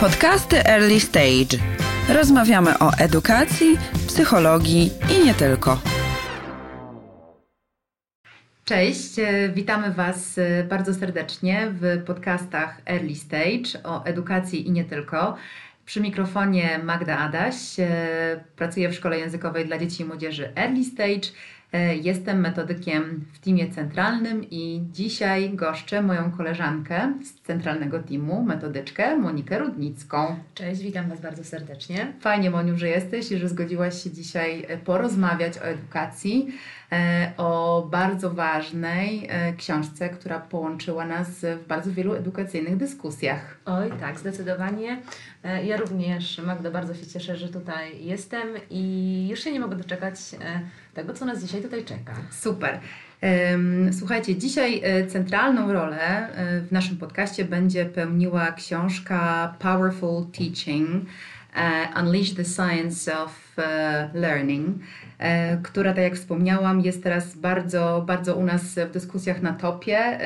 Podcasty Early Stage. Rozmawiamy o edukacji, psychologii i nie tylko. Cześć, e, witamy Was e, bardzo serdecznie w podcastach Early Stage o edukacji i nie tylko. Przy mikrofonie Magda Adaś, e, pracuję w szkole językowej dla dzieci i młodzieży Early Stage. Jestem metodykiem w teamie centralnym i dzisiaj goszczę moją koleżankę z centralnego teamu, metodyczkę Monikę Rudnicką. Cześć, witam Was bardzo serdecznie. Fajnie Moniu, że jesteś i że zgodziłaś się dzisiaj porozmawiać o edukacji. E, o bardzo ważnej e, książce, która połączyła nas w bardzo wielu edukacyjnych dyskusjach. Oj, tak, zdecydowanie. E, ja również, Magda, bardzo się cieszę, że tutaj jestem i już się nie mogę doczekać tego, co nas dzisiaj tutaj czeka. Super. Słuchajcie, dzisiaj centralną rolę w naszym podcaście będzie pełniła książka Powerful Teaching Unleash the Science of Learning. E, która, tak jak wspomniałam, jest teraz bardzo, bardzo u nas w dyskusjach na topie,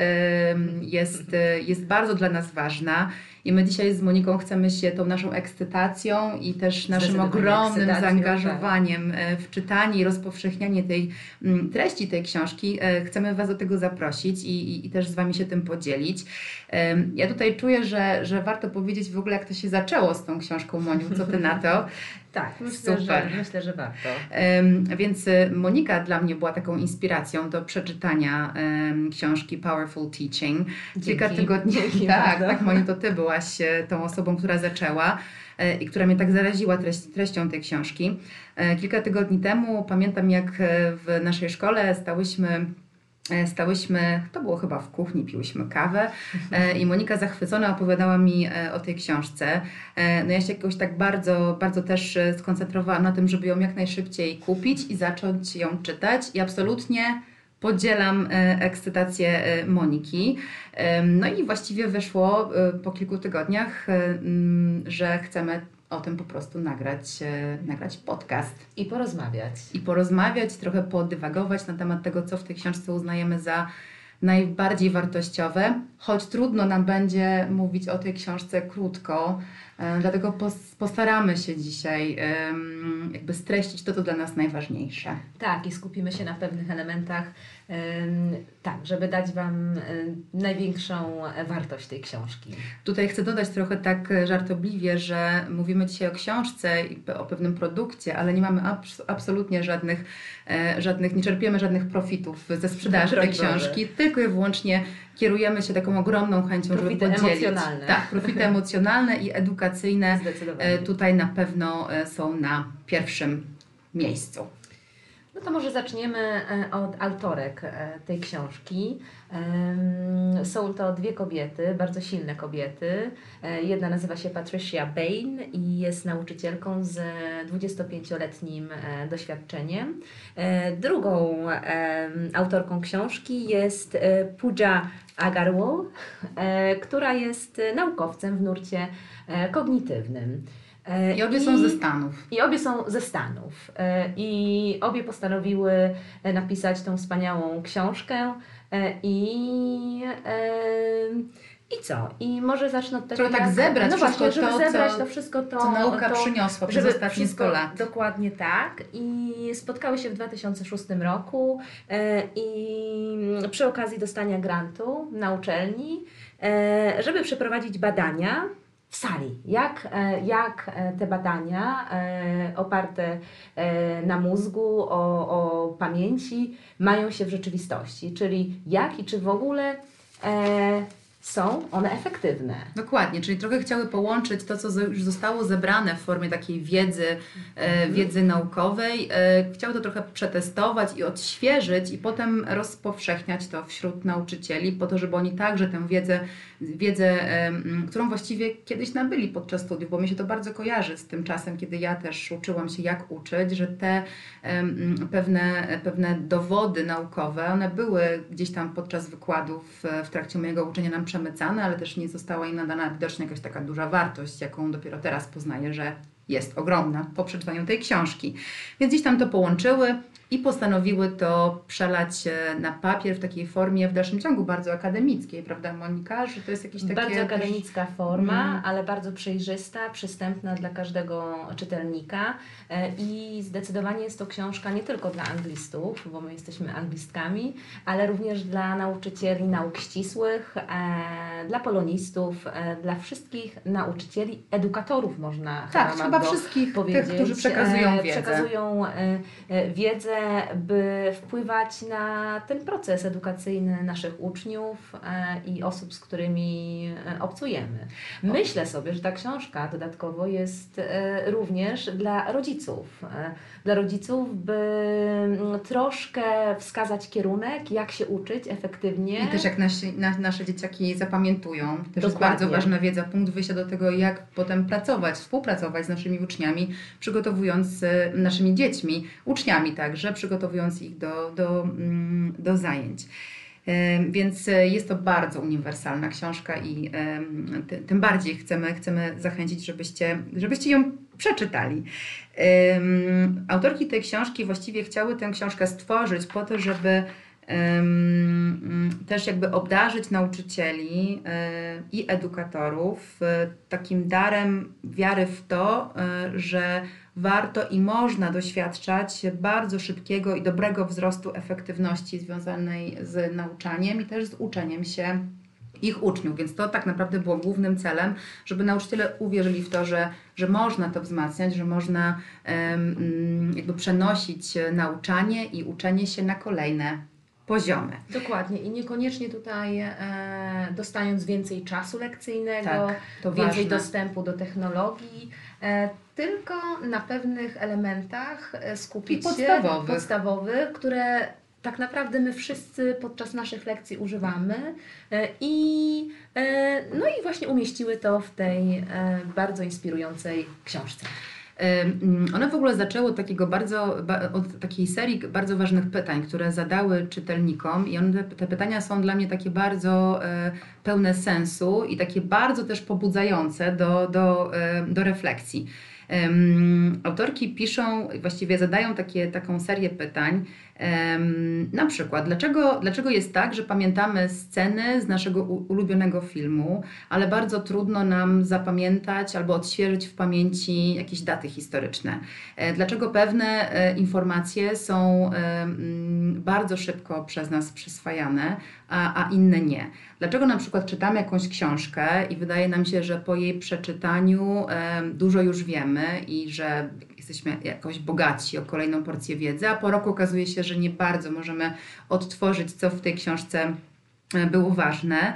jest, jest bardzo dla nas ważna. I my dzisiaj z Moniką chcemy się tą naszą ekscytacją i też naszym ogromnym zaangażowaniem tak. w czytanie i rozpowszechnianie tej mm, treści tej książki, e, chcemy Was do tego zaprosić i, i, i też z Wami się tym podzielić. Ja tutaj czuję, że, że warto powiedzieć w ogóle, jak to się zaczęło z tą książką, Moniu, co Ty na to? Tak, myślę, Super. Że, myślę, że warto. Więc y, Monika dla mnie była taką inspiracją do przeczytania książki Powerful Teaching. Dzięki. Kilka tygodni. Dzięki tak, tak, Moniu, to Ty byłaś e, tą osobą, która zaczęła e, i która mnie tak zaraziła treścią tej książki. E, kilka tygodni temu pamiętam, jak w naszej szkole stałyśmy stałyśmy, to było chyba w kuchni, piłyśmy kawę e, i Monika zachwycona opowiadała mi e, o tej książce. No ja się jakoś tak bardzo, bardzo też skoncentrowałam na tym, żeby ją jak najszybciej kupić i zacząć ją czytać i absolutnie podzielam ekscytację Moniki. No i właściwie wyszło po kilku tygodniach, że chcemy o tym po prostu nagrać, e, nagrać podcast. I porozmawiać. I porozmawiać, trochę podywagować na temat tego, co w tej książce uznajemy za najbardziej wartościowe, choć trudno nam będzie mówić o tej książce krótko, dlatego postaramy się dzisiaj jakby streścić to, co dla nas najważniejsze. Tak, i skupimy się na pewnych elementach, tak, żeby dać Wam największą wartość tej książki. Tutaj chcę dodać trochę tak żartobliwie, że mówimy dzisiaj o książce i o pewnym produkcie, ale nie mamy abs absolutnie żadnych, e, żadnych, nie czerpiemy żadnych profitów ze sprzedaży tej książki, tylko i wyłącznie kierujemy się taką ogromną chęcią, profity żeby podzielić. Emocjonalne. Tak, profity emocjonalne i edukacyjne e, tutaj na pewno e, są na pierwszym miejscu. No to może zaczniemy e, od autorek tej książki. Są to dwie kobiety, bardzo silne kobiety. Jedna nazywa się Patricia Bain i jest nauczycielką z 25-letnim doświadczeniem. Drugą autorką książki jest Pooja Agarwal, e, która jest naukowcem w nurcie e, kognitywnym. E, I obie I, są ze Stanów. I obie są ze Stanów. I obie postanowiły napisać tą wspaniałą książkę. I i co? I może zacznę od tego, Trochę tak zebrać no właśnie, żeby to, zebrać co, to wszystko to, co nauka to, przyniosła przez ostatnie 100 lat. Dokładnie tak. I spotkały się w 2006 roku e, i przy okazji dostania grantu na uczelni, e, żeby przeprowadzić badania w sali. Jak, e, jak te badania oparte na mózgu, o, o pamięci mają się w rzeczywistości, czyli jak i czy w ogóle są one efektywne. Dokładnie, czyli trochę chciały połączyć to, co już zostało zebrane w formie takiej wiedzy, mhm. wiedzy naukowej. E, chciały to trochę przetestować i odświeżyć i potem rozpowszechniać to wśród nauczycieli, po to, żeby oni także tę wiedzę, wiedzę którą właściwie kiedyś nabyli podczas studiów, bo mi się to bardzo kojarzy z tym czasem, kiedy ja też uczyłam się, jak uczyć, że te pewne, pewne dowody naukowe, one były gdzieś tam podczas wykładów w trakcie mojego uczenia nam przemycane, ale też nie została im nadana widocznie jakaś taka duża wartość, jaką dopiero teraz poznaję, że jest ogromna po przeczytaniu tej książki. Więc gdzieś tam to połączyły i postanowiły to przelać na papier w takiej formie w dalszym ciągu bardzo akademickiej, prawda Monika? Że to jest jakieś takie... Bardzo akademicka forma, Mm. ale bardzo przejrzysta, przystępna dla każdego czytelnika E, i zdecydowanie jest to książka nie tylko dla anglistów, bo my jesteśmy anglistkami, ale również dla nauczycieli nauk ścisłych, e, dla polonistów, e, dla wszystkich nauczycieli, edukatorów można Tak, chyba, chyba wszystkich powiedzieć, tych, którzy przekazują wiedzę. Przekazują e, e, wiedzę, by wpływać na ten proces edukacyjny naszych uczniów e, i osób, z którymi e, obcujemy. Myślę sobie, że ta książka dodatkowo jest e, również dla rodziców. Dla rodziców, by mm, troszkę wskazać kierunek, jak się uczyć efektywnie. I też jak nasi, na, nasze dzieciaki zapamiętują. Też jest bardzo ważna wiedza, punkt wyjścia do tego, jak potem pracować, współpracować z naszymi uczniami, przygotowując e, naszymi dziećmi, uczniami także, przygotowując ich do, do, mm, do zajęć. Więc e, jest to bardzo uniwersalna książka i tym bardziej chcemy, chcemy zachęcić, żebyście, żebyście ją przeczytali. Autorki tej książki właściwie chciały tę książkę stworzyć po to, żeby też jakby obdarzyć nauczycieli e, i edukatorów e, takim darem wiary w to, że warto i można doświadczać bardzo szybkiego i dobrego wzrostu efektywności związanej z nauczaniem i też z uczeniem się ich uczniów, więc to tak naprawdę było głównym celem, żeby nauczyciele uwierzyli w to, że, że można to wzmacniać, że można mm, jakby przenosić nauczanie i uczenie się na kolejne poziomy. Dokładnie i niekoniecznie tutaj e, dostając więcej czasu lekcyjnego, Tak, więcej ważne. dostępu do technologii, tylko na pewnych elementach e, skupić I się podstawowych. podstawowych, które tak naprawdę my wszyscy podczas naszych lekcji używamy e, i e, no i właśnie umieściły to w tej e, bardzo inspirującej książce. Ym, One w ogóle zaczęły od takiego bardzo, ba- od takiej serii bardzo ważnych pytań, które zadały czytelnikom i one, te pytania są dla mnie takie bardzo e, pełne sensu i takie bardzo też pobudzające do, do, e, do refleksji. Autorki piszą, właściwie zadają takie, taką serię pytań, na przykład, dlaczego, dlaczego jest tak, że pamiętamy sceny z naszego ulubionego filmu, ale bardzo trudno nam zapamiętać albo odświeżyć w pamięci jakieś daty historyczne? E, Dlaczego pewne e, informacje są bardzo szybko przez nas przyswajane, a, a inne nie? Dlaczego na przykład czytamy jakąś książkę i wydaje nam się, że po jej przeczytaniu dużo już wiemy i że jesteśmy jakoś bogaci o kolejną porcję wiedzy, a po roku okazuje się, że nie bardzo możemy odtworzyć, co w tej książce e, było ważne.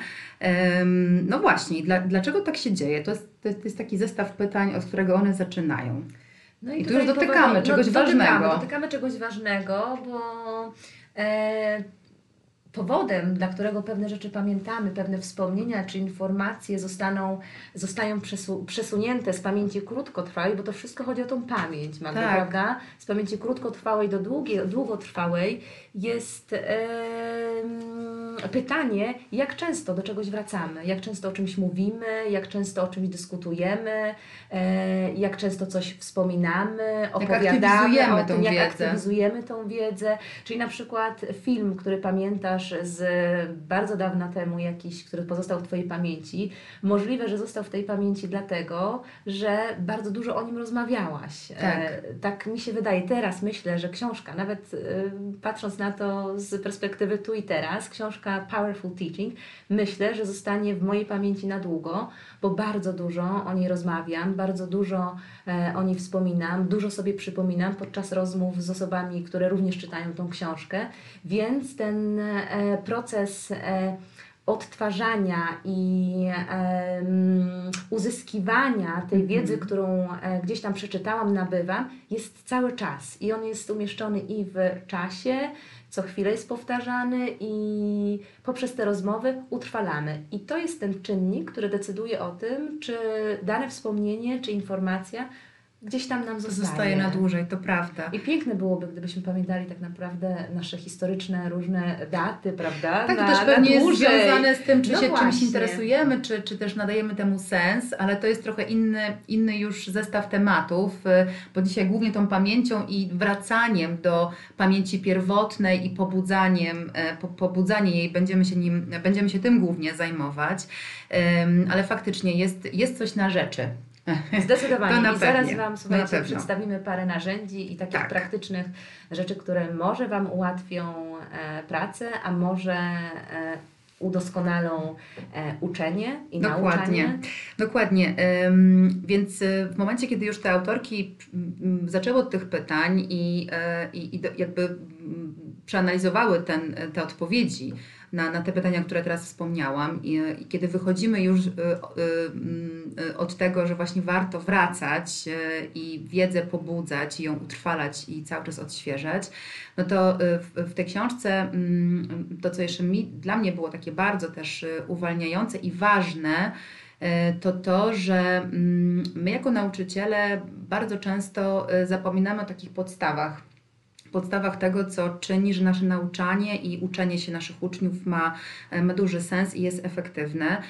No właśnie, dla, dlaczego tak się dzieje? To jest, to jest- taki zestaw pytań, od którego one zaczynają. No I tu tutaj już dotykamy powoli- czegoś dotykamy, ważnego. Dotykamy czegoś ważnego, bo e, powodem, dla którego pewne rzeczy pamiętamy, pewne wspomnienia czy informacje zostaną, zostają przesu, przesunięte z pamięci krótkotrwałej, bo to wszystko chodzi o tą pamięć, Magda, Tak. prawda? Z pamięci krótkotrwałej do długiej, długotrwałej jest em, pytanie, jak często do czegoś wracamy, jak często o czymś mówimy, jak często o czymś dyskutujemy, e, jak często coś wspominamy, opowiadamy aktywizujemy o tym, jak wiedzę. aktywizujemy tą wiedzę. Czyli na przykład film, który pamiętasz z bardzo dawna temu, jakiś, który pozostał w Twojej pamięci, możliwe, że został w tej pamięci dlatego, że bardzo dużo o nim rozmawiałaś. Tak. E, tak mi się wydaje. Teraz myślę, że książka, nawet e, patrząc na to z perspektywy tu i teraz, książka Powerful Teaching, myślę, że zostanie w mojej pamięci na długo, bo bardzo dużo o niej rozmawiam, bardzo dużo e, o niej wspominam, dużo sobie przypominam podczas rozmów z osobami, które również czytają tą książkę, więc ten e, proces e, odtwarzania i uzyskiwania tej Mhm. wiedzy, którą e, gdzieś tam przeczytałam, nabywam, jest cały czas i on jest umieszczony i w czasie, co chwilę jest powtarzany i poprzez te rozmowy utrwalamy. I to jest ten czynnik, który decyduje o tym, czy dane wspomnienie, czy informacja gdzieś tam nam zostaje. Zostaje na dłużej, to prawda. I piękne byłoby, gdybyśmy pamiętali tak naprawdę nasze historyczne różne daty, prawda? Tak, to na, też pewnie jest dłużej. związane z tym, czy No się czymś właśnie. interesujemy, czy, czy też nadajemy temu sens, ale to jest trochę inny, inny już zestaw tematów, y, bo dzisiaj głównie tą pamięcią i wracaniem do pamięci pierwotnej i pobudzaniem, e, po, pobudzanie jej, będziemy się, nim, będziemy się tym głównie zajmować, ale faktycznie jest, jest coś na rzeczy. Zdecydowanie. I zaraz. Wam, słuchajcie, przedstawimy parę narzędzi i takich Tak. praktycznych rzeczy, które może Wam ułatwią e, pracę, a może e, udoskonalą e, uczenie i Dokładnie. nauczanie. Dokładnie. Ym, Więc y, w momencie, kiedy już te autorki zaczęły od tych pytań i, e, i, i jakby przeanalizowały ten, te odpowiedzi na, na te pytania, które teraz wspomniałam, i, i kiedy wychodzimy już y, y, y, od tego, że właśnie warto wracać y, i wiedzę pobudzać, i ją utrwalać i cały czas odświeżać, no to y, w, w tej książce mm, to, co jeszcze mi, dla mnie było takie bardzo też y, uwalniające i ważne, to to, że mm, my jako nauczyciele bardzo często zapominamy o takich podstawach. Podstawach tego, co czyni, że nasze nauczanie i uczenie się naszych uczniów ma, e, ma duży sens i jest efektywne.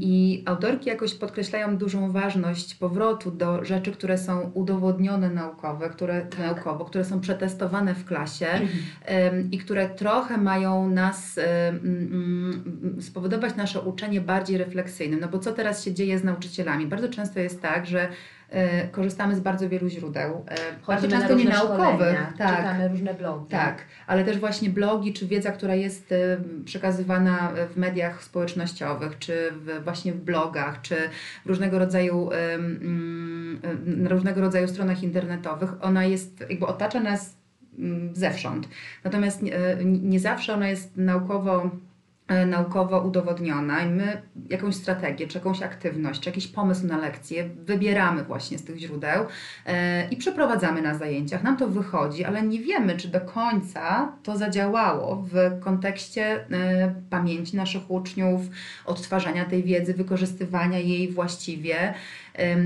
I autorki jakoś podkreślają dużą ważność powrotu do rzeczy, które są udowodnione naukowe, które, naukowo, które są przetestowane w klasie ym, i które trochę mają nas ym, spowodować nasze uczenie bardziej refleksyjnym. No bo co teraz się dzieje z nauczycielami? Bardzo często jest tak, że korzystamy z bardzo wielu źródeł, bardzo Chodzimy na często nienaukowych. Tak. czytamy różne blogi. Tak, ale też właśnie blogi, czy wiedza, która jest y, przekazywana w mediach społecznościowych, czy w, właśnie w blogach, czy różnego rodzaju, na różnego rodzaju stronach internetowych, ona jest, jakby otacza nas ym, zewsząd. Natomiast nie, zawsze ona jest naukowo e, naukowo udowodniona i my jakąś strategię, czy jakąś aktywność, czy jakiś pomysł na lekcję wybieramy właśnie z tych źródeł e, i przeprowadzamy na zajęciach. Nam to wychodzi, ale nie wiemy, czy do końca to zadziałało w kontekście e, pamięci naszych uczniów, odtwarzania tej wiedzy, wykorzystywania jej właściwie.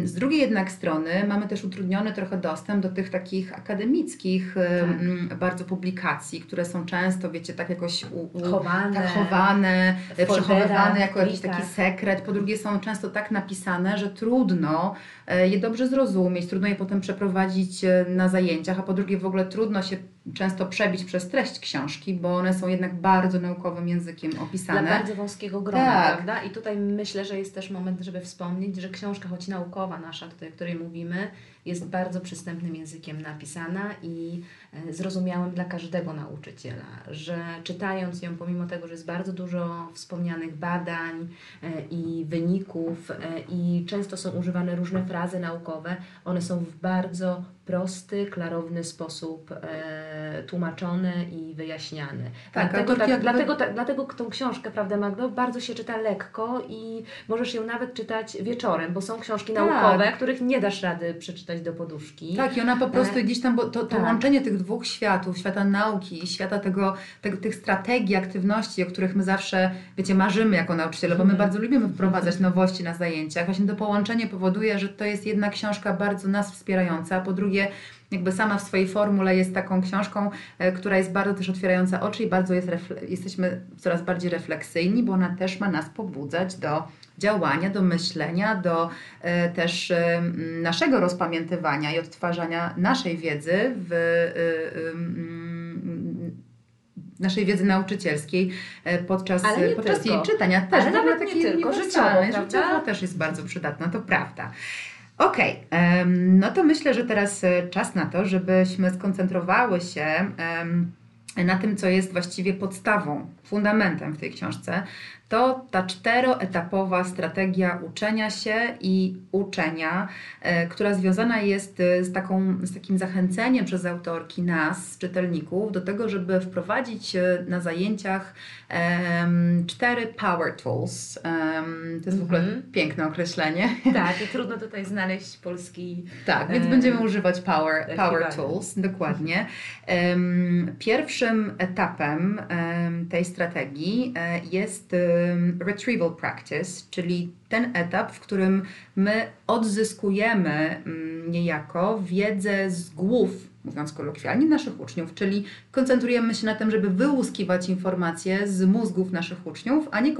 Z drugiej jednak strony mamy też utrudniony trochę dostęp do tych takich akademickich em, Tak. bardzo publikacji, które są często, wiecie, tak jakoś u, u, Chowane. tak chowane, przechowywane jako jakiś plikach. taki sekret. Po drugie są często tak napisane, że trudno e, je dobrze zrozumieć, trudno je potem przeprowadzić e, na zajęciach, a po drugie w ogóle trudno się często przebić przez treść książki, bo one są jednak bardzo naukowym językiem Dla opisane. bardzo wąskiego grona, Tak. prawda? I tutaj myślę, że jest też moment, żeby wspomnieć, że książka, choć naukowa nasza, tutaj, o której mówimy, jest bardzo przystępnym językiem napisana i e, zrozumiałym dla każdego nauczyciela, że czytając ją, pomimo tego, że jest bardzo dużo wspomnianych badań e, i wyników e, i często są używane różne frazy naukowe, one są w bardzo prosty, klarowny sposób tłumaczone i wyjaśniane. Tak, dlatego, tak, jakby- dlatego, dlatego tą książkę, prawda Magdo, bardzo się czyta lekko i możesz ją nawet czytać wieczorem, bo są książki Tak. naukowe, których nie dasz rady przeczytać do poduszki. Tak, i ona po prostu E, gdzieś tam, bo to, to tak. łączenie tych dwóch światów, świata nauki i świata tego, tego, tych strategii, aktywności, o których my zawsze, wiecie, marzymy jako nauczyciele, bo my Mhm. bardzo lubimy wprowadzać nowości na zajęciach. Właśnie to połączenie powoduje, że to jest jedna książka bardzo nas wspierająca, a po drugie jakby sama w swojej formule jest taką książką, e, która jest bardzo też otwierająca oczy i bardzo jest jesteśmy coraz bardziej refleksyjni, bo ona też ma nas pobudzać do działania, do myślenia, do e, też e, naszego rozpamiętywania i odtwarzania naszej wiedzy w naszej wiedzy nauczycielskiej podczas, Ale podczas tylko. jej czytania. Też Ale w ogóle nawet nie takie tylko, życiowo, życiowo też jest bardzo przydatna, to prawda. Okej, em, no to myślę, że teraz e, czas na to, żebyśmy skoncentrowały się na tym, co jest właściwie podstawą, fundamentem w tej książce. To ta czteroetapowa strategia uczenia się i uczenia, e, która związana jest e, z, taką, z takim zachęceniem przez autorki nas, czytelników, do tego, żeby wprowadzić e, na zajęciach em, cztery power tools. Em, to jest w ogóle Mhm. piękne określenie. Tak, i trudno tutaj znaleźć polski. Tak, więc Em, będziemy używać Power, Power. Tools, dokładnie. Em, Pierwszym etapem em, tej strategii e, jest retrieval practice, czyli ten etap, w którym my odzyskujemy mm, niejako wiedzę z głów mówiąc kolokwialnie, naszych uczniów, czyli koncentrujemy się na tym, żeby wyłuskiwać informacje z mózgów naszych uczniów, a nie,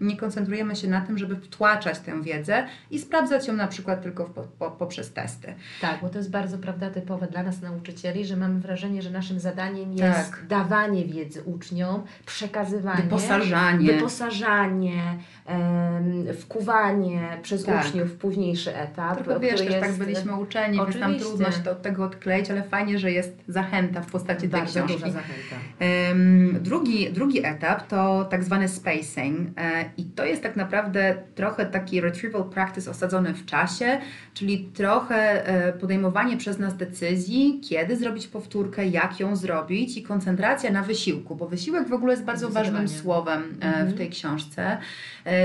nie koncentrujemy się na tym, żeby wtłaczać tę wiedzę i sprawdzać ją na przykład tylko po, po, poprzez testy. Tak, bo to jest bardzo prawda typowe dla nas nauczycieli, że mamy wrażenie, że naszym zadaniem jest tak. dawanie wiedzy uczniom, przekazywanie, wyposażanie, wyposażanie um, wkuwanie przez tak. uczniów w późniejszy etap. Trochę wiesz, też tak jest... tak byliśmy uczeni, Oczywiście. więc nam trudno się to od tego odkleić, ale fajnie fajnie, że jest zachęta w postaci tej Bardzo książki. Duża zachęta. Drugi, drugi etap to tak zwany spacing e, i to jest tak naprawdę trochę taki retrieval practice osadzony w czasie, czyli trochę e, podejmowanie przez nas decyzji, kiedy zrobić powtórkę, jak ją zrobić i koncentracja na wysiłku, bo wysiłek w ogóle jest bardzo ważnym słowem e, mhm. w tej książce,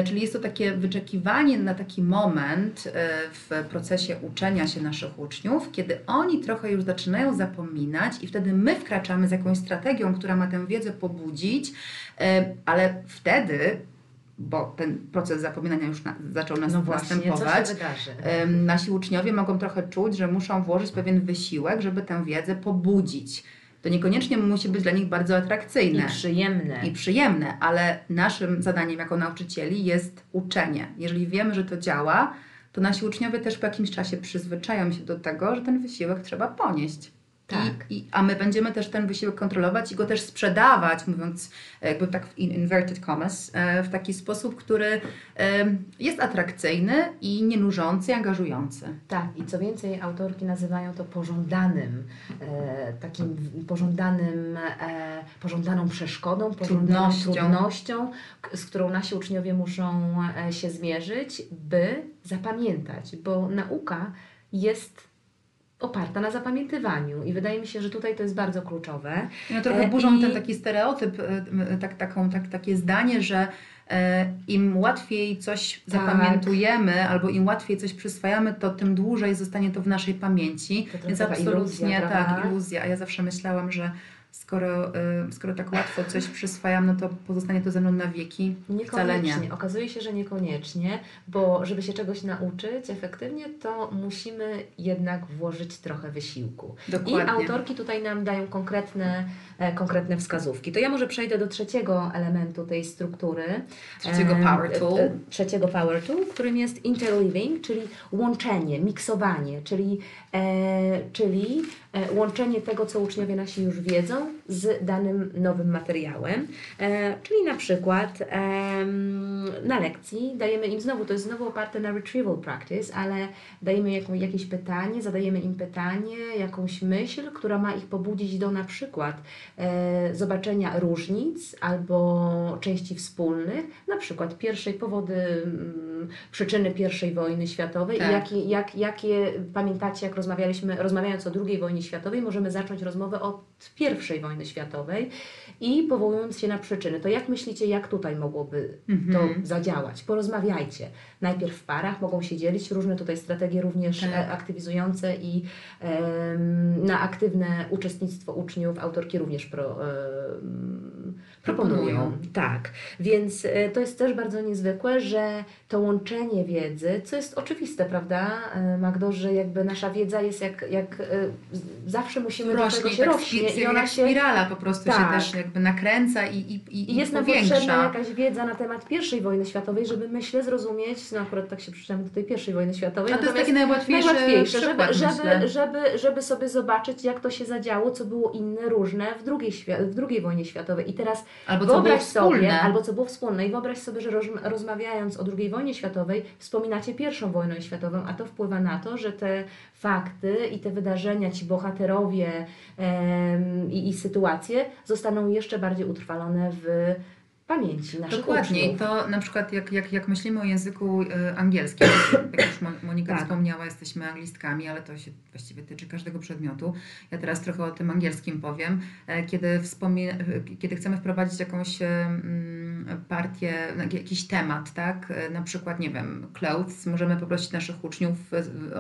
czyli jest to takie wyczekiwanie na taki moment w procesie uczenia się naszych uczniów, kiedy oni trochę już zaczynają zapominać i wtedy my wkraczamy z jakąś strategią, która ma tę wiedzę pobudzić, e, ale wtedy bo ten proces zapominania już na, zaczął nas, no właśnie, następować. Nasi uczniowie mogą trochę czuć, że muszą włożyć pewien wysiłek, żeby tę wiedzę pobudzić. To niekoniecznie musi być dla nich bardzo atrakcyjne. I przyjemne. I przyjemne, ale naszym zadaniem jako nauczycieli jest uczenie. Jeżeli wiemy, że to działa, to nasi uczniowie też po jakimś czasie przyzwyczają się do tego, że ten wysiłek trzeba ponieść. Tak. I, I, a my będziemy też ten wysiłek kontrolować i go też sprzedawać, mówiąc jakby tak w inverted commas, e, w taki sposób, który jest atrakcyjny i nienużący, angażujący. Tak, i co więcej, autorki nazywają to pożądanym, e, takim pożądanym, e, pożądaną przeszkodą, pożądaną trudnością. trudnością, z którą nasi uczniowie muszą się zmierzyć, by zapamiętać, bo nauka jest oparta na zapamiętywaniu i wydaje mi się, że tutaj to jest bardzo kluczowe. No trochę burzą I... ten taki stereotyp, e, tak, taką, tak, takie zdanie, że e, im łatwiej coś tak. zapamiętujemy albo im łatwiej coś przyswajamy, to tym dłużej zostanie to w naszej pamięci. To Więc absolutnie iluzja, tak, iluzja. A ja zawsze myślałam, że skoro, y, skoro tak łatwo coś przyswajam, no to pozostanie to ze mną na wieki? Wcale nie. Okazuje się, że niekoniecznie, bo żeby się czegoś nauczyć efektywnie, to musimy jednak włożyć trochę wysiłku. Dokładnie. I autorki tutaj nam dają konkretne, e, konkretne wskazówki. To ja może przejdę do trzeciego elementu tej struktury. Trzeciego power tool. E, trzeciego power tool, którym jest interleaving, czyli łączenie, miksowanie, czyli, e, czyli e, łączenie tego, co uczniowie nasi już wiedzą z danym nowym materiałem. E, czyli na przykład na lekcji dajemy im znowu, to jest znowu oparte na retrieval practice, ale dajemy jaką, jakieś pytanie, zadajemy im pytanie, jakąś myśl, która ma ich pobudzić do na przykład e, zobaczenia różnic albo części wspólnych, na przykład pierwszej powody, mm, przyczyny pierwszej wojny światowej tak. i jakie, jak, jakie pamiętacie, jak rozmawialiśmy, rozmawiając o II wojnie światowej, możemy zacząć rozmowę od pierwszej wojny światowej i powołując się na przyczyny. To jak myślicie, jak tutaj mogłoby to mhm. zadziałać? Porozmawiajcie. Najpierw w parach mogą się dzielić, różne tutaj strategie również tak. E, aktywizujące i na aktywne uczestnictwo uczniów autorki również pro, proponują. Tak, więc e, to jest też bardzo niezwykłe, że to łączenie wiedzy, co jest oczywiste, prawda, e, Magdo, że jakby nasza wiedza jest jak, jak zawsze musimy rośnie, do czegoś tak rośnie i ona się... spirala po prostu tak. się też jakby nakręca i, i, i, I jest nam potrzebna jakaś wiedza na temat pierwszej wojny światowej, żeby myślę zrozumieć, no akurat tak się przyczyniam do tej pierwszej wojny światowej. A to jest taki najłatwiejszy, najłatwiejsze żeby, żeby, żeby, żeby sobie zobaczyć, jak to się zadziało, co było inne, różne w drugiej, w drugiej wojnie światowej. I teraz albo wyobraź sobie, albo co było wspólne, i wyobraź sobie, że roz, rozmawiając o II wojnie światowej, wspominacie pierwszą wojnę światową, a to wpływa na to, że te fakty i te wydarzenia, ci bohaterowie em, i, i sytuacje zostaną jeszcze bardziej utrwalone w pamięci naszych Dokładnie. Uczniów. To na przykład jak, jak, jak myślimy o języku y, angielskim, jak już Monika tak. wspomniała, jesteśmy anglistkami, ale to się właściwie tyczy każdego przedmiotu. Ja teraz trochę o tym angielskim powiem. E, kiedy, wspomie, kiedy chcemy wprowadzić jakąś partię, jakiś temat, tak? E, na przykład, nie wiem, clothes, możemy poprosić naszych uczniów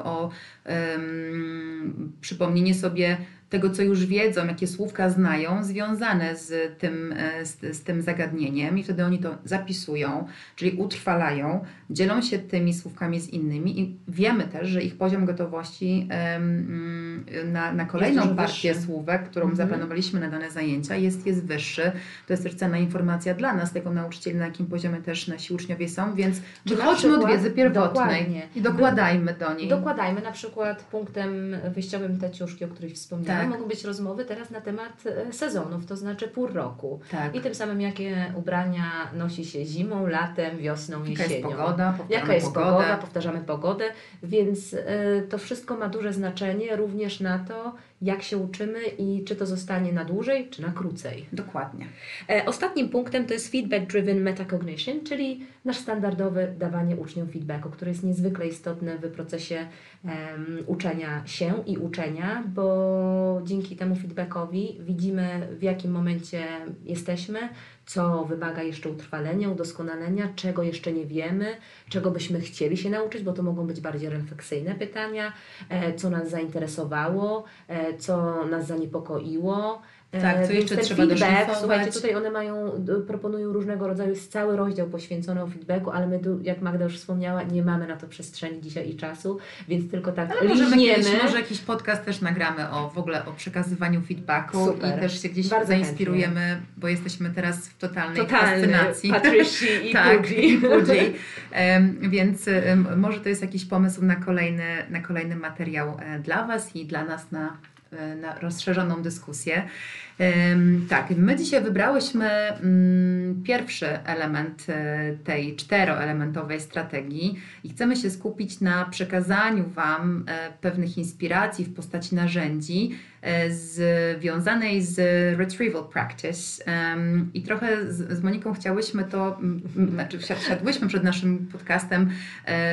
o um, przypomnienie sobie tego, co już wiedzą, jakie słówka znają, związane z tym, e, z, z tym zagadnieniem i wtedy oni to zapisują, czyli utrwalają, dzielą się tymi słówkami z innymi i wiemy też, że ich poziom gotowości um, na, na kolejną partię wyższy. słówek, którą mhm. zaplanowaliśmy na dane zajęcia jest, jest wyższy. To jest też cenna informacja dla nas, tego nauczycieli, na jakim poziomie też nasi uczniowie są, więc wychodźmy od wiedzy pierwotnej dokładnie. i dokładajmy do niej. Dokładajmy na przykład punktem wyjściowym te ciuszki, o których wspomniałam, tak. Mogą być rozmowy teraz na temat e, sezonów, to znaczy pór roku. Tak. I tym samym jakie ubrania nosi się zimą, latem, wiosną, jesienią. Jaka jest pogoda, Jaka jest pogodę. pogoda, powtarzamy pogodę, więc y, to wszystko ma duże znaczenie również na to, jak się uczymy i czy to zostanie na dłużej, czy na krócej. Dokładnie. E, ostatnim punktem to jest feedback driven metacognition, czyli nasz standardowe dawanie uczniom feedbacku, które jest niezwykle istotne w procesie um, uczenia się i uczenia, bo dzięki temu feedbackowi widzimy w jakim momencie jesteśmy, co wymaga jeszcze utrwalenia, udoskonalenia, czego jeszcze nie wiemy, czego byśmy chcieli się nauczyć, bo to mogą być bardziej refleksyjne pytania, e, co nas zainteresowało, e, co nas zaniepokoiło, tak, co jeszcze trzeba feedback, Słuchajcie, tutaj one mają, proponują różnego rodzaju, jest cały rozdział poświęcony o feedbacku, ale my tu, jak Magda już wspomniała, nie mamy na to przestrzeni dzisiaj i czasu, więc tylko tak ale możemy kiedyś, może jakiś podcast też nagramy o w ogóle o przekazywaniu feedbacku Super. i też się gdzieś Bardzo zainspirujemy, chętnie. bo jesteśmy teraz w totalnej Totalny fascynacji. Patrici i tak, i Pudzi. um, więc um, może to jest jakiś pomysł na kolejny, na kolejny materiał e, dla Was i dla nas na e, na rozszerzoną dyskusję. Tak, my dzisiaj wybrałyśmy mm, pierwszy element e, tej czteroelementowej strategii i chcemy się skupić na przekazaniu Wam e, pewnych inspiracji w postaci narzędzi e, związanej z retrieval practice. I trochę z, Moniką chciałyśmy to, znaczy wsiadłyśmy przed naszym podcastem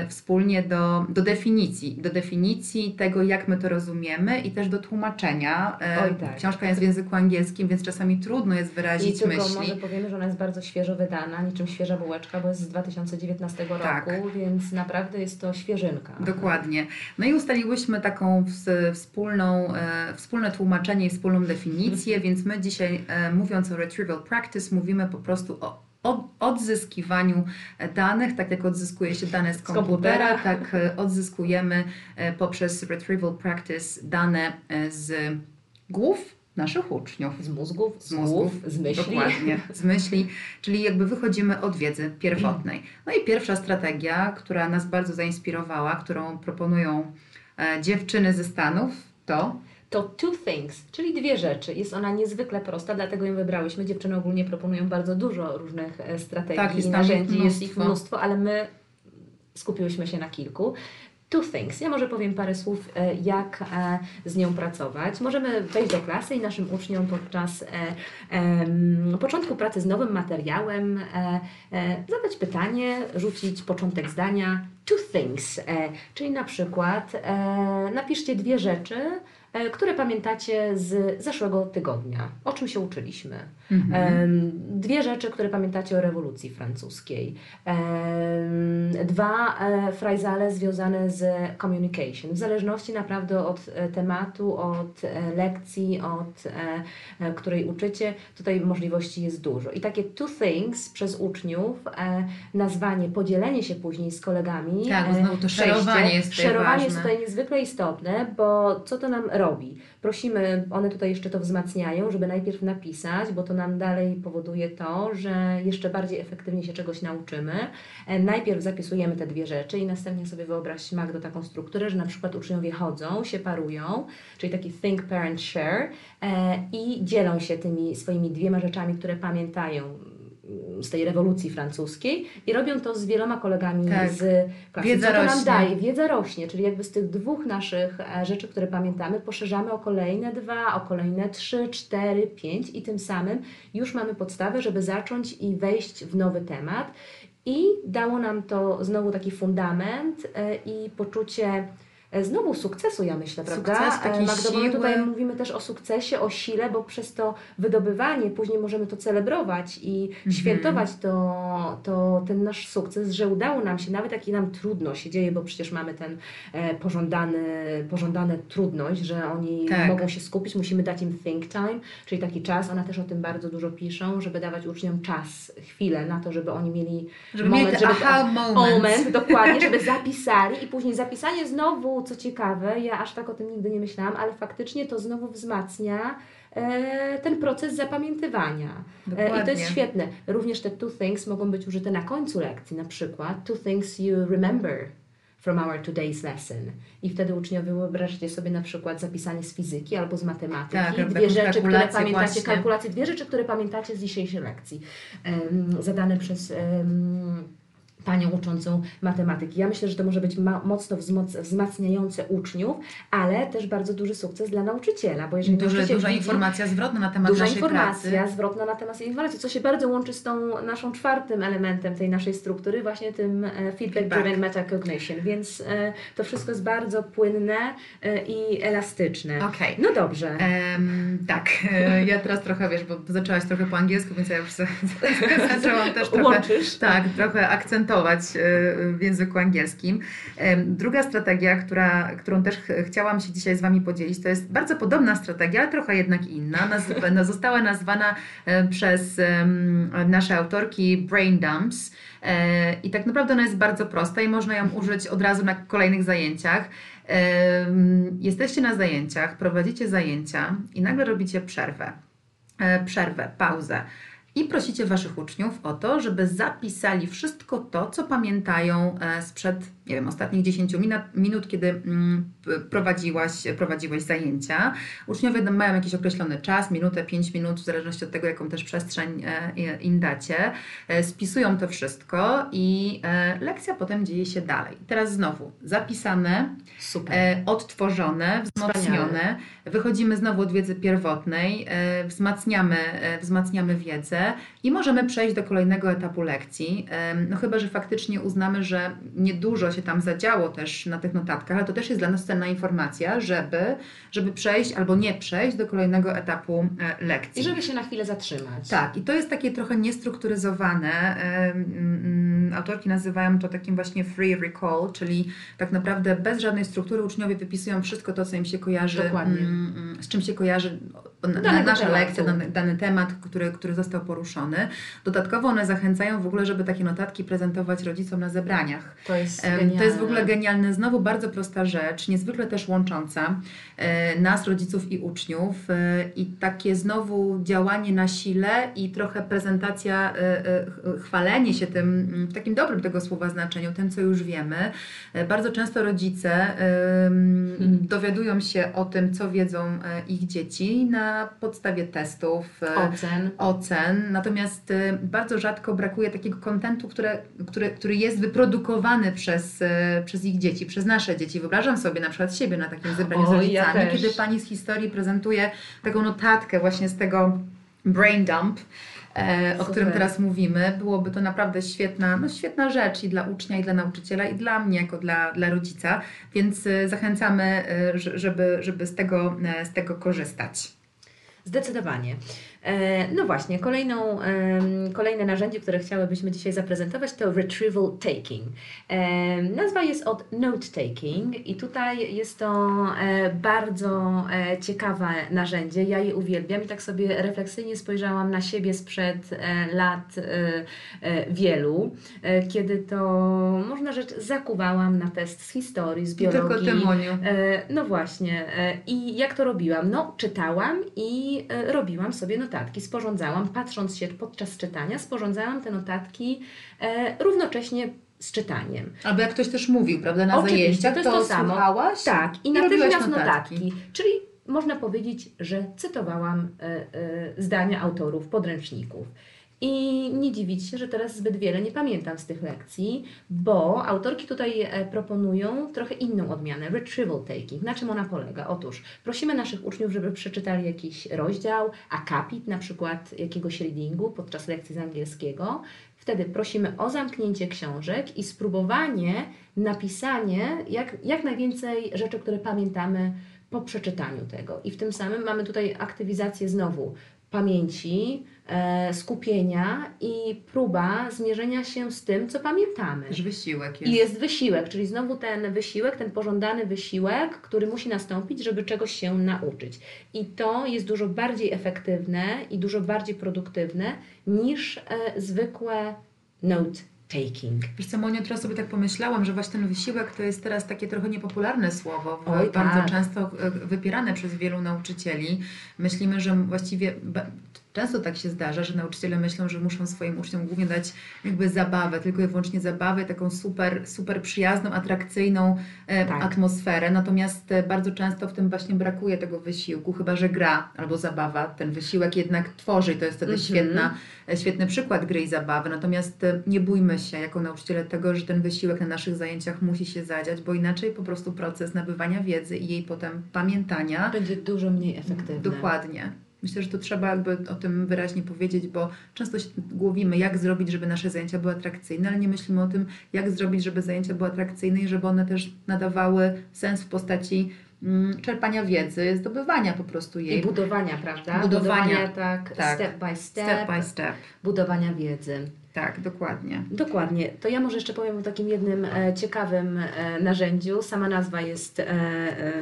wspólnie do, do definicji, do definicji tego, jak my to rozumiemy i też do tłumaczenia. Oj, tak. Książka jest w języku angielskim więc czasami trudno jest wyrazić I tylko myśli. może powiemy, że ona jest bardzo świeżo wydana, niczym świeża bułeczka, bo jest z 2019 tak. roku, więc naprawdę jest to świeżynka. Dokładnie. No i ustaliłyśmy taką wspólną, e, wspólne tłumaczenie i wspólną definicję, mhm. więc my dzisiaj e, mówiąc o retrieval practice mówimy po prostu o odzyskiwaniu danych, tak jak odzyskuje się dane z komputera, z komputera. tak e, odzyskujemy poprzez retrieval practice dane z głów naszych uczniów. Z mózgów, z, mózgów, z myśli. Dokładnie, z myśli, czyli jakby wychodzimy od wiedzy pierwotnej. No i pierwsza strategia, która nas bardzo zainspirowała, którą proponują e, dziewczyny ze Stanów, to to two things, czyli dwie rzeczy. Jest ona niezwykle prosta, dlatego ją wybrałyśmy. Dziewczyny ogólnie proponują bardzo dużo różnych e, strategii tak, i narzędzi, jest ich mnóstwo, ale my skupiłyśmy się na kilku two things. Ja może powiem parę słów, e, jak e, z nią pracować. Możemy wejść do klasy i naszym uczniom podczas początku pracy z nowym materiałem zadać pytanie, rzucić początek zdania two things, czyli na przykład napiszcie dwie rzeczy, które pamiętacie z zeszłego tygodnia. O czym się uczyliśmy? Mhm. Dwie rzeczy, które pamiętacie o rewolucji francuskiej. Dwa e, frajzale związane z communication. W zależności naprawdę od e, tematu, od lekcji, od której uczycie, tutaj możliwości jest dużo. I takie two things przez uczniów, nazwanie, podzielenie się później z kolegami. Tak, znowu to szerowanie jest Szerowanie jest tutaj niezwykle istotne, bo co to nam robi? Prosimy, one tutaj jeszcze to wzmacniają, żeby najpierw napisać, bo to nam dalej powoduje to, że jeszcze bardziej efektywnie się czegoś nauczymy. E, najpierw zapisujemy te dwie rzeczy i następnie sobie wyobraź Magdo taką strukturę, że na przykład uczniowie chodzą, się parują, czyli taki think, parent, share e, i dzielą się tymi swoimi dwiema rzeczami, które pamiętają z tej rewolucji francuskiej i robią to z wieloma kolegami tak. z klasy. Wiedza Co to nam daje? Wiedza rośnie, czyli jakby z tych dwóch naszych e, rzeczy, które pamiętamy, poszerzamy o kolejne dwa, o kolejne trzy, cztery, pięć i tym samym już mamy podstawę, żeby zacząć i wejść w nowy temat. I dało nam to znowu taki fundament e, i poczucie znowu sukcesu, ja myślę, prawda? Sukces, takiej E, Magdo, my siły. tutaj mówimy też o sukcesie, o sile, bo przez to wydobywanie później możemy to celebrować i Mhm. świętować to, to ten nasz sukces, że udało nam się, nawet jak i nam trudno się dzieje, bo przecież mamy ten e, pożądany, pożądane trudność, że oni Tak. mogą się skupić, musimy dać im think time, czyli taki czas, one też o tym bardzo dużo piszą, żeby dawać uczniom czas, chwilę na to, żeby oni mieli Żeby mieli te aha moment. moment, dokładnie, żeby zapisali i później zapisanie znowu, co ciekawe, ja aż tak o tym nigdy nie myślałam, ale faktycznie to znowu wzmacnia e, ten proces zapamiętywania. E, I to jest świetne. Również te two things mogą być użyte na końcu lekcji, na przykład two things you remember from our today's lesson. I wtedy uczniowie wyobraźcie sobie na przykład zapisanie z fizyki albo z matematyki, Tak, dwie rzeczy, które pamiętacie, właśnie. kalkulacje, dwie rzeczy, które pamiętacie z dzisiejszej lekcji, em, zadane przez em, panią uczącą matematyki. Ja myślę, że to może być mocno wzmacniające uczniów, ale też bardzo duży sukces dla nauczyciela, bo jeżeli Duże, nauczyciel duża widzi, informacja zwrotna na temat Duża naszej informacja pracy. zwrotna na temat informacji, co się bardzo łączy z tą naszą czwartym elementem tej naszej struktury, właśnie tym e, feedback Feedback. driven metacognition, więc e, to wszystko jest bardzo płynne e, i elastyczne. Okej. No dobrze. Em, tak, ja teraz trochę, wiesz, bo zaczęłaś trochę po angielsku, więc ja już za- za- zaczęłam też trochę, Łączysz? tak, trochę akcentować e, w języku angielskim. Druga strategia, która, którą też ch- chciałam się dzisiaj z Wami podzielić, to jest bardzo podobna strategia, ale trochę jednak inna. Naz- no, została nazwana e, przez nasze autorki Brain Dumps. E, I tak naprawdę ona jest bardzo prosta i można ją użyć od razu na kolejnych zajęciach. Jesteście na zajęciach, prowadzicie zajęcia i nagle robicie przerwę. Przerwę, pauzę. I prosicie Waszych uczniów o to, żeby zapisali wszystko to, co pamiętają e, sprzed, nie wiem, ostatnich 10 minut, minut kiedy mm, prowadziłaś, prowadziłeś zajęcia. Uczniowie mają jakiś określony czas, minutę, 5 minut, w zależności od tego, jaką też przestrzeń e, im dacie. E, Spisują to wszystko i e, lekcja potem dzieje się dalej. Teraz znowu zapisane, Super. odtworzone, wzmocnione. Wspaniale. Wychodzimy znowu od wiedzy pierwotnej, wzmacniamy, wzmacniamy wiedzę i możemy przejść do kolejnego etapu lekcji. No chyba, że faktycznie uznamy, że niedużo się tam zadziało też na tych notatkach, ale to też jest dla nas cenna informacja, żeby, żeby przejść albo nie przejść do kolejnego etapu e, lekcji. I żeby się na chwilę zatrzymać. Tak, i to jest takie trochę niestrukturyzowane. Mm, Autorki nazywają to takim właśnie free recall, czyli tak naprawdę bez żadnej struktury uczniowie wypisują wszystko to, co im się kojarzy, Dokładnie. mm, mm, z czym się kojarzy na, na, nasza tematu. lekcja, dany, dany temat, który, który został poruszony. Dodatkowo one zachęcają w ogóle, żeby takie notatki prezentować rodzicom na zebraniach. To jest genialne. To jest w ogóle genialne, znowu bardzo prosta rzecz, niezwykle też łącząca e, nas, rodziców i uczniów e, i takie znowu działanie na sile i trochę prezentacja, e, ch- chwalenie się tym, mm, w takim dobrym tego słowa znaczeniu, tym co już wiemy. Bardzo często rodzice Mhm. dowiadują się o tym, co wiedzą ich dzieci na podstawie testów, e, ocen. ocen, natomiast y, bardzo rzadko brakuje takiego kontentu, które, który, który jest wyprodukowany przez, y, przez ich dzieci, przez nasze dzieci. Wyobrażam sobie na przykład siebie na takim zebraniu z Oj, rodzicami, ja kiedy pani z historii prezentuje taką notatkę właśnie z tego brain dump, e, o Super. którym teraz mówimy. Byłoby to naprawdę świetna, no świetna rzecz i dla ucznia, i dla nauczyciela, i dla mnie jako dla, dla rodzica, więc zachęcamy, żeby, żeby z, tego, e, z tego korzystać. Zdecydowanie. E, No właśnie, kolejną, kolejne narzędzie, które chciałybyśmy dzisiaj zaprezentować to retrieval taking. Em, Nazwa jest od note taking i tutaj jest to e, bardzo e, ciekawe narzędzie. Ja je uwielbiam i tak sobie refleksyjnie spojrzałam na siebie sprzed e, lat e, e, wielu, e, kiedy to, można rzecz, zakuwałam na test z historii, z I tylko biologii. ty, Moniu. E, No właśnie. e, I jak to robiłam? No, czytałam i e, robiłam sobie notatki, sporządzałam, patrząc się podczas czytania, sporządzałam te notatki e, równocześnie z czytaniem. Albo jak ktoś też mówił, prawda, na Oczywiście, zajęciach, to jest to samo. słuchałaś Tak, i robiłaś natychmiast notatki. notatki. Czyli można powiedzieć, że cytowałam e, e, zdania autorów podręczników. I nie dziwić się, że teraz zbyt wiele nie pamiętam z tych lekcji, bo autorki tutaj e, proponują trochę inną odmianę, retrieval taking. Na czym ona polega? Otóż prosimy naszych uczniów, żeby przeczytali jakiś rozdział, akapit na przykład jakiegoś readingu podczas lekcji z angielskiego. Wtedy prosimy o zamknięcie książek i spróbowanie napisanie jak, jak najwięcej rzeczy, które pamiętamy po przeczytaniu tego. I w tym samym mamy tutaj aktywizację znowu pamięci, e, skupienia i próba zmierzenia się z tym, co pamiętamy. Też wysiłek jest. I jest wysiłek, czyli znowu ten wysiłek, ten pożądany wysiłek, który musi nastąpić, żeby czegoś się nauczyć. I to jest dużo bardziej efektywne i dużo bardziej produktywne niż e, zwykłe note taking. Wiesz co, Monio, teraz sobie tak pomyślałam, że właśnie ten wysiłek to jest teraz takie trochę niepopularne słowo, Oj, bardzo tak. często e, wypierane przez wielu nauczycieli. Myślimy, że właściwie często tak się zdarza, że nauczyciele myślą, że muszą swoim uczniom głównie dać jakby zabawę, tylko i wyłącznie zabawę, taką super, super przyjazną, atrakcyjną e, Tak. atmosferę. Natomiast e, bardzo często w tym właśnie brakuje tego wysiłku, chyba że gra albo zabawa ten wysiłek jednak tworzy i to jest wtedy Mhm. świetna e, świetny przykład gry i zabawy. Natomiast nie bójmy się jako nauczyciele tego, że ten wysiłek na naszych zajęciach musi się zadziać, bo inaczej po prostu proces nabywania wiedzy i jej potem pamiętania Będzie dużo mniej efektywne. dokładnie. Myślę, że to trzeba jakby o tym wyraźnie powiedzieć, bo często się głowimy, jak zrobić, żeby nasze zajęcia były atrakcyjne, ale nie myślimy o tym, jak zrobić, żeby zajęcia były atrakcyjne i żeby one też nadawały sens w postaci mm, czerpania wiedzy, zdobywania po prostu jej. I budowania, prawda? Budowania. tak, Tak. step by step, step by step. budowania wiedzy. Tak, dokładnie. Dokładnie. To ja może jeszcze powiem o takim jednym e, ciekawym e, narzędziu. Sama nazwa jest e, e,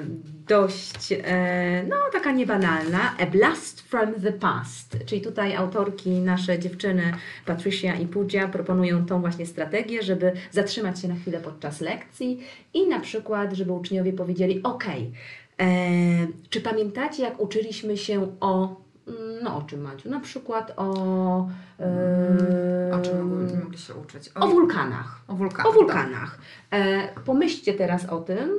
dość, e, no taka niebanalna. A Blast from the Past. Czyli tutaj autorki, nasze dziewczyny Patricia i Pooja proponują tą właśnie strategię, żeby zatrzymać się na chwilę podczas lekcji i na przykład, żeby uczniowie powiedzieli, ok, czy pamiętacie jak uczyliśmy się o, no o czym Maciu? Na przykład o... e, O czym mogli, mogli się uczyć? o wulkanach. o wulkanach. O wulkanach. E, pomyślcie teraz o tym,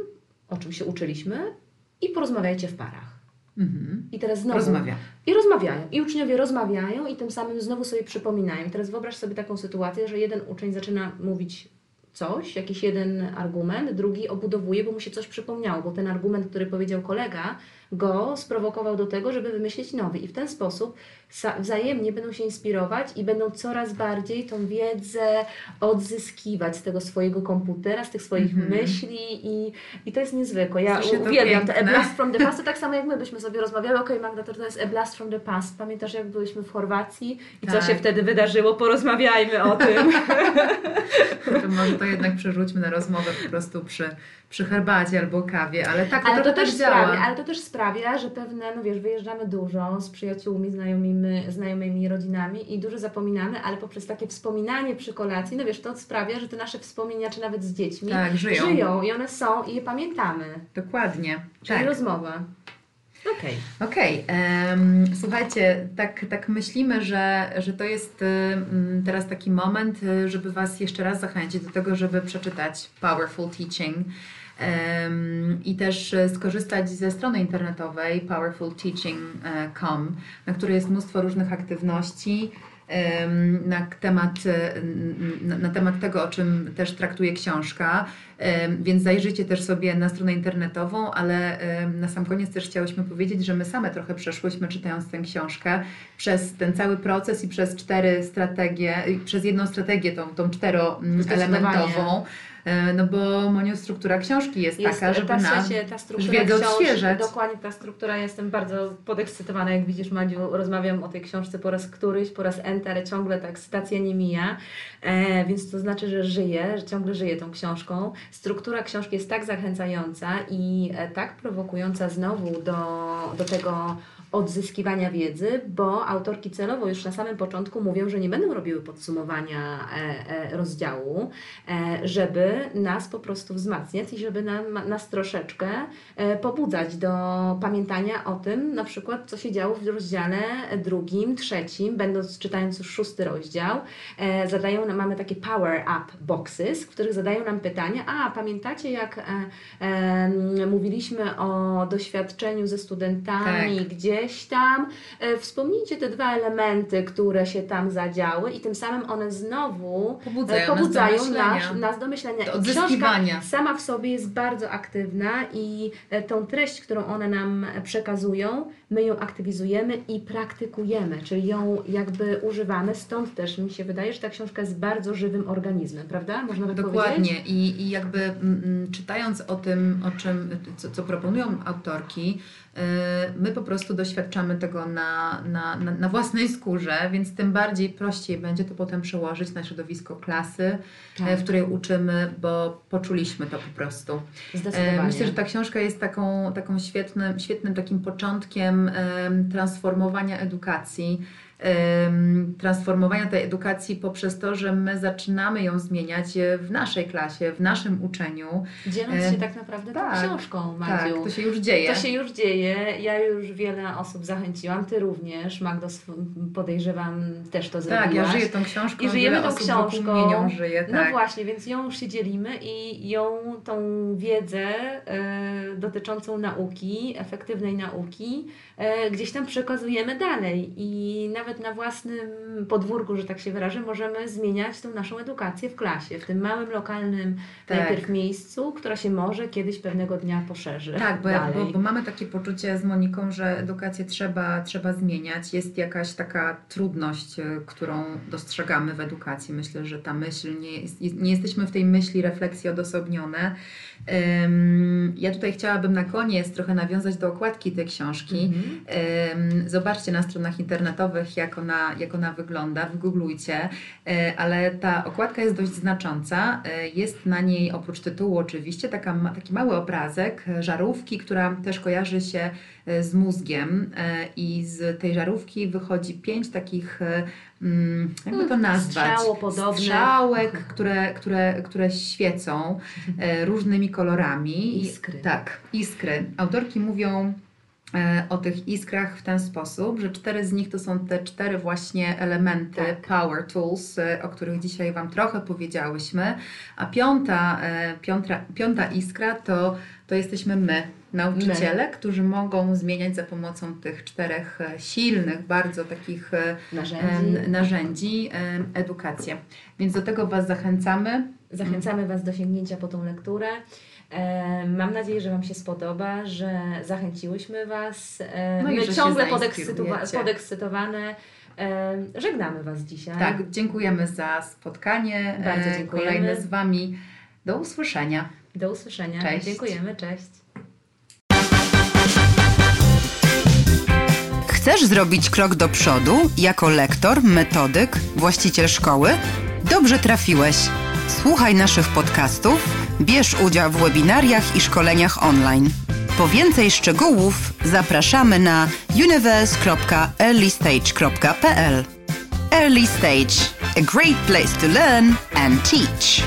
o czym się uczyliśmy i porozmawiajcie w parach. Mhm. I teraz znowu. Rozmawia. I rozmawiają. I uczniowie rozmawiają i tym samym znowu sobie przypominają. I teraz wyobraź sobie taką sytuację, że jeden uczeń zaczyna mówić coś, jakiś jeden argument, drugi obudowuje, bo mu się coś przypomniało, bo ten argument, który powiedział kolega, go sprowokował do tego, żeby wymyślić nowy. I w ten sposób wzajemnie będą się inspirować i będą coraz bardziej tą wiedzę odzyskiwać z tego swojego komputera, z tych swoich Mhm. myśli i, i to jest niezwykłe. Ja to uwielbiam te A piękne. Blast from the Past, to tak samo jak my byśmy sobie rozmawiały, okej Magda, to to jest A Blast from the Past. Pamiętasz jak byliśmy w Chorwacji i co Tak. się wtedy wydarzyło? Porozmawiajmy o tym. To może to jednak przerzućmy na rozmowę po prostu przy, przy herbacie albo kawie, ale tak to, Ale to, trochę też tak działa. sprawia, ale to też sprawia, że pewne, no wiesz, wyjeżdżamy dużo z przyjaciółmi, znajomymi, znajomymi rodzinami i dużo zapominamy, ale poprzez takie wspominanie przy kolacji, no wiesz, to sprawia, że te nasze wspomnienia, czy nawet z dziećmi, Tak, żyją. żyją i one są i je pamiętamy. Dokładnie. Czyli Tak. rozmowa. Okej. Okej, em, słuchajcie, tak, tak myślimy, że, że to jest em, teraz taki moment, e, żeby Was jeszcze raz zachęcić do tego, żeby przeczytać Powerful Teaching i też e, skorzystać ze strony internetowej powerfulteaching.com, na której jest mnóstwo różnych aktywności na temat, e, na, temat tego, o czym też traktuje książka. Więc zajrzyjcie też sobie na stronę internetową, ale na sam koniec też chciałyśmy powiedzieć, że my same trochę przeszłyśmy czytając tę książkę przez ten cały proces i przez cztery strategie, przez jedną strategię, tą, tą czteroelementową. E, No bo Moniu, struktura książki jest, taka, żeby ta, na się, ta struktura odświeżać. Dokładnie ta struktura, jestem bardzo podekscytowana, jak widzisz Madziu, rozmawiam o tej książce po raz któryś, po raz enty, ale ciągle ta ekscytacja nie mija, e, więc to znaczy, że żyję, że ciągle żyję tą książką. Struktura książki jest tak zachęcająca i e, tak prowokująca znowu do, do tego odzyskiwania wiedzy, bo autorki celowo już na samym początku mówią, że nie będą robiły podsumowania e, e, rozdziału, e, żeby nas po prostu wzmacniać i żeby nam, nas troszeczkę pobudzać do pamiętania o tym, na przykład, co się działo w rozdziale drugim, trzecim, będąc czytając już szósty rozdział, zadają nam, mamy takie power up boxes, w których zadają nam pytania, a pamiętacie jak mówiliśmy o doświadczeniu ze studentami Tak. Gdzieś tam, e, wspomnijcie te dwa elementy, które się tam zadziały i tym samym one znowu Pobudzają e, nas do pobudzają myślenia. nas, nas do myślenia. Do książka sama w sobie jest bardzo aktywna i e, tą treść, którą one nam przekazują, my ją aktywizujemy i praktykujemy, czyli ją jakby używamy. Stąd też mi się wydaje, że ta książka jest bardzo żywym organizmem, prawda? Można tak Dokładnie. powiedzieć? I, I jakby mm, mm, czytając o tym, o czym, co, co proponują autorki, yy, my po prostu doświadczamy tego na, na, na, na własnej skórze, więc tym bardziej prościej będzie to potem przełożyć na środowisko klasy, Tak. e, w której uczymy, bo poczuliśmy to po prostu. Zdecydowanie. E, Myślę, że ta książka jest taką, taką świetnym, świetnym takim początkiem transformowania edukacji. Transformowania tej edukacji poprzez to, że my zaczynamy ją zmieniać w naszej klasie, w naszym uczeniu. Dzieląc się tak naprawdę tą tak, książką, Tak, Madziu. to się już dzieje. To się już dzieje. Ja już wiele osób zachęciłam. Ty również, Magdo, podejrzewam, też to zrobiłaś. tak, ja żyję tą książką. I żyjemy tą książką. Mnie nią żyje, No tak. właśnie, więc ją już się dzielimy i ją, tą wiedzę e, dotyczącą nauki, efektywnej nauki, e, gdzieś tam przekazujemy dalej i nawet na własnym podwórku, że tak się wyrażę, możemy zmieniać tą naszą edukację w klasie, w tym małym, lokalnym Tak. najpierw miejscu, która się może kiedyś pewnego dnia poszerzy Tak, bo, dalej. bo, bo mamy takie poczucie z Moniką, że edukację trzeba, trzeba zmieniać. Jest jakaś taka trudność, e, którą dostrzegamy w edukacji. Myślę, że ta myśl, nie, jest, nie jesteśmy w tej myśli refleksji odosobnione. Ym, ja tutaj chciałabym na koniec trochę nawiązać do okładki tej książki. Ym, Zobaczcie na stronach internetowych, jak ona, jak ona wygląda, wygooglujcie, E, ale ta okładka jest dość znacząca. E, Jest na niej oprócz tytułu oczywiście taka, taki mały obrazek żarówki, która też kojarzy się e, z mózgiem i z tej żarówki wychodzi pięć takich, mm, jakby to nazwać, Strzałopodobnych. strzałek, które, które, które świecą różnymi kolorami. Iskry. Tak, iskry. Autorki mówią o tych iskrach w ten sposób, że cztery z nich to są te cztery właśnie elementy Tak. power tools, e, o których dzisiaj Wam trochę powiedziałyśmy, a piąta, e, piąta, piąta iskra to, to jesteśmy my, nauczyciele, którzy mogą zmieniać za pomocą tych czterech e, silnych, bardzo takich e, Narzędzi. narzędzi edukację. Więc do tego Was zachęcamy. Zachęcamy Was do sięgnięcia po tą lekturę. E, Mam nadzieję, że Wam się spodoba, że zachęciłyśmy Was. E, No i My ciągle podekscytowa- podekscytowane. E, Żegnamy Was dzisiaj. Tak, dziękujemy za spotkanie. Bardzo dziękujemy. Kolejne z Wami. Do usłyszenia. Do usłyszenia. Cześć. Dziękujemy, cześć. Chcesz zrobić krok do przodu jako lektor, metodyk, właściciel szkoły? Dobrze trafiłeś. Słuchaj naszych podcastów, bierz udział w webinariach i szkoleniach online. Po więcej szczegółów zapraszamy na universe.earlystage.pl. Early Stage, a great place to learn and teach.